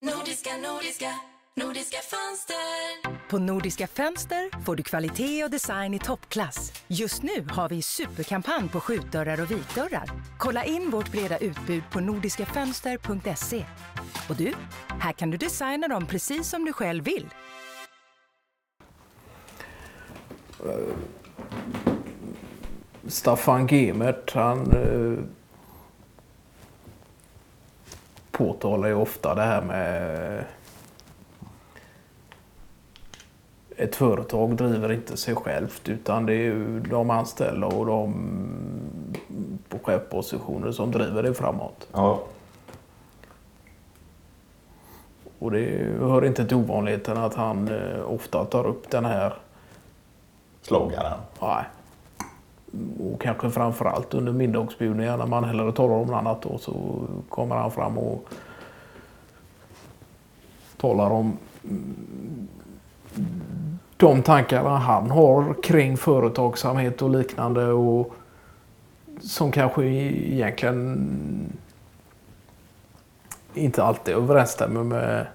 Nordiska, nordiska, nordiska fönster. På Nordiska Fönster får du kvalitet och design i toppklass. Just nu har vi superkampanj på skjutdörrar och vitdörrar. Kolla in vårt breda utbud på nordiskafönster.se. Och du, här kan du designa dem precis som du själv vill. Staffan Gemert, han eh, påtalar ju ofta det här med ett företag driver inte sig självt utan det är ju de anställda och de på chefpositioner som driver det framåt. Ja. Och det hör inte till ovanligheten att han eh, ofta tar upp den här Sloganen. Nej. Och kanske framförallt under middagsbjudningar när man hellre talar om något annat då, så kommer han fram och talar om mm, de tankarna han har kring företagsamhet och liknande och som kanske egentligen inte alltid överensstämmer med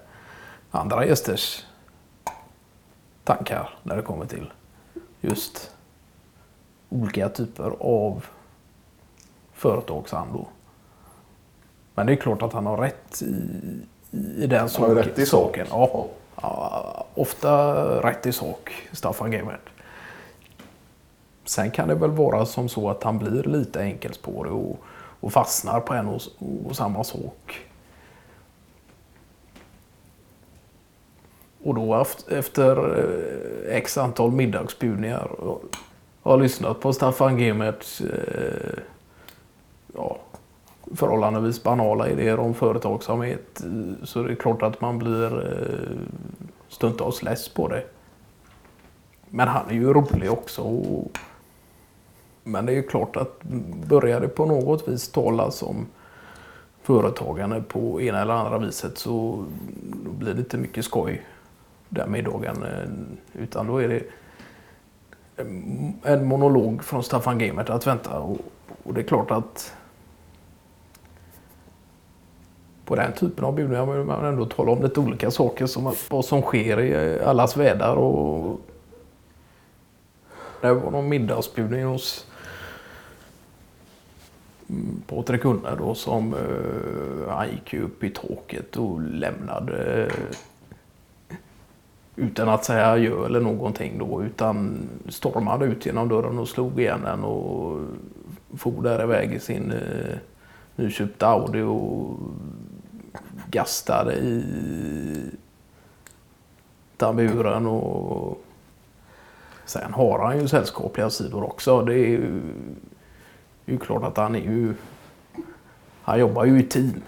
andra gästers tankar när det kommer till just olika typer av företagsandor. Men det är klart att han har rätt i, i den Han har ju saken- rätt i sak. saken. Ja. Ja, ofta rätt i sak, Staffan Gemert. Sen kan det väl vara som så att han blir lite enkelspårig och, och fastnar på en och, och samma sak. Och då eft- efter eh, x antal middagsbjudningar har lyssnat på Staffan Gemerts eh, ja, förhållandevis banala idéer om företagsamhet eh, så det är klart att man blir eh, stundtals less på det. Men han är ju rolig också. Och, men det är ju klart att börjar det på något vis talas om företagande på ena eller andra viset så blir det inte mycket skoj den middagen. Eh, utan då är det en monolog från Staffan Gemert att vänta. Och, och det är klart att på den typen av bjudningar vill man ändå tala om lite olika saker. Som vad som sker i allas världar. Och det var någon middagsbjudning hos mm, Patrik Gunnar då som eh, han gick ju upp i taket och lämnade eh, utan att säga adjö eller någonting då utan stormade ut genom dörren och slog igen den och for där iväg i sin eh, nyköpta Audi och gastade i tamburen och sen har han ju sällskapliga sidor också. Det är ju, det är ju klart att han är ju han jobbar ju i team.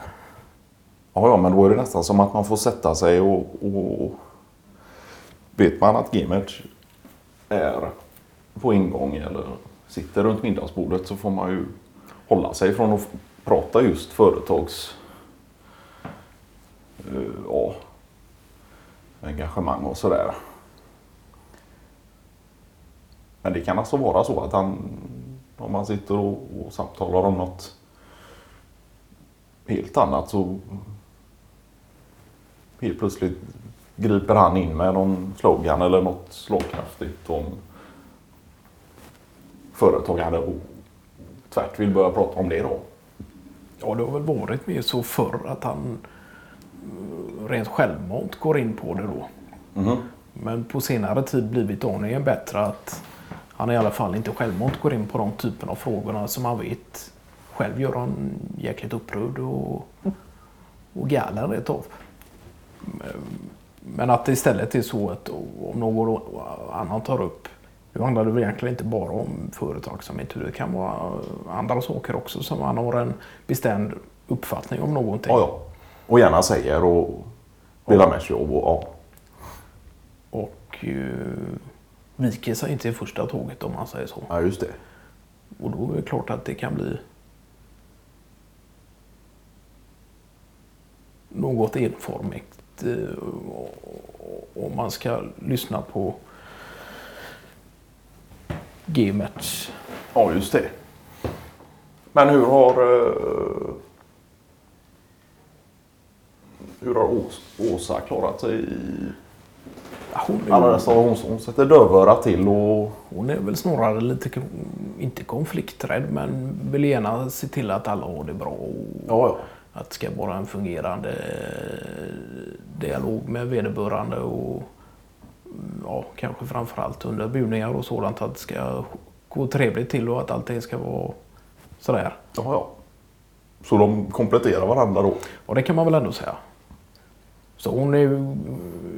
Ja, ja, men då är det nästan som att man får sätta sig och... och vet man att gamet är på ingång eller sitter runt middagsbordet så får man ju hålla sig från att prata just företags... Eh, ja, engagemang och sådär. Men det kan alltså vara så att han, om man sitter och, och samtalar om något helt annat så helt plötsligt griper han in med någon slogan eller något slagkraftigt om företagande och tvärt vill börja prata om det då. Ja, det har väl varit mer så förr att han eh, rent självmant går in på det då. Men på senare tid blivit aningen bättre att han i alla fall inte självmant går in på de typen av frågorna som han vet själv gör han jäkligt upprörd och, och galen rätt av. Men att det istället är så att om någon annan tar upp nu handlar det väl egentligen inte bara om företagsamhet. Det kan vara andra saker också som man har en bestämd uppfattning om någonting. Ja, ja. Och gärna säger och ha med sig jobb och ja. Och eh, viker sig inte i första tåget om man säger så. Ja, just det. Och då är det klart att det kan bli något enformigt om man ska lyssna på Gemerts. Ja, just det. Men hur har... eh, Hur har Ås- Åsa klarat sig i Hon är, alla dessa? Hon, hon sätter dövörat till och... hon är väl snarare lite, inte konflikträdd, men vill gärna se till att alla har det bra. Och Ja, ja. Att det ska vara en fungerande eh, dialog med vederbörande och mm, ja, kanske framförallt under bjudningar och sådant att det ska gå trevligt till och att allting ska vara sådär. ja, ja. Så de kompletterar varandra då? Och det kan man väl ändå säga. Så hon är ju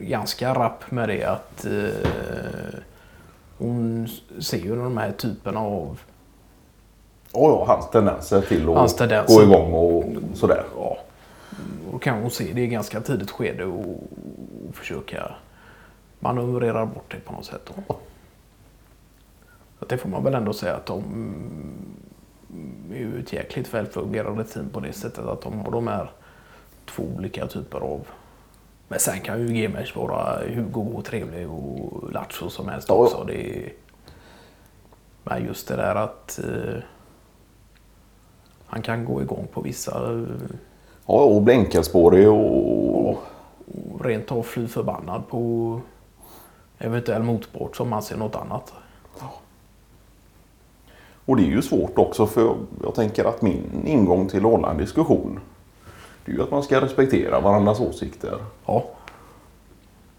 ganska rapp med det att eh, hon ser ju de här typerna av Ja, ja. Hans tendenser till att Hans tendenser. gå igång och sådär. Ja, då kan hon se det i ganska tidigt skede och, försöka manövrera bort det på något sätt. Då. Så det får man väl ändå säga att de är ju ett jäkligt välfungerande team på det sättet att de har de här två olika typer av men sen kan ju Gemers vara hur god och trevlig och lattjo som helst också. Det är... Men just det där att eh, han kan gå igång på vissa Ja, och bli enkelspårig och... och rent av fly förbannad på eventuell motpart som anser något annat. Och det är ju svårt också för jag tänker att min ingång till att hålla en diskussion det är ju att man ska respektera varandras åsikter Ja,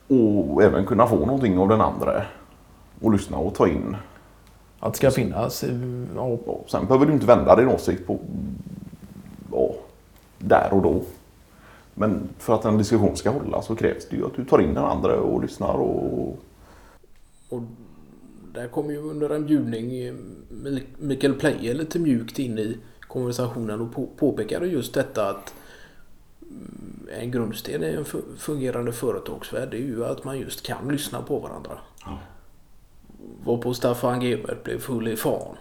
och även kunna få någonting av den andra och lyssna och ta in. Att det ska finnas. eh, Ja, Och sen behöver du inte vända din åsikt på ja, där och då. Men för att en diskussion ska hålla så krävs det ju att du tar in den andra och lyssnar och och där kom ju under en bjudning eh, Mikael Pleije lite mjukt in i konversationen och på, påpekade just detta att mm, en grundsten i en fu- fungerande företagsvärld är ju att man just kan lyssna på varandra. Var på Staffan Gibbert blev full i fan.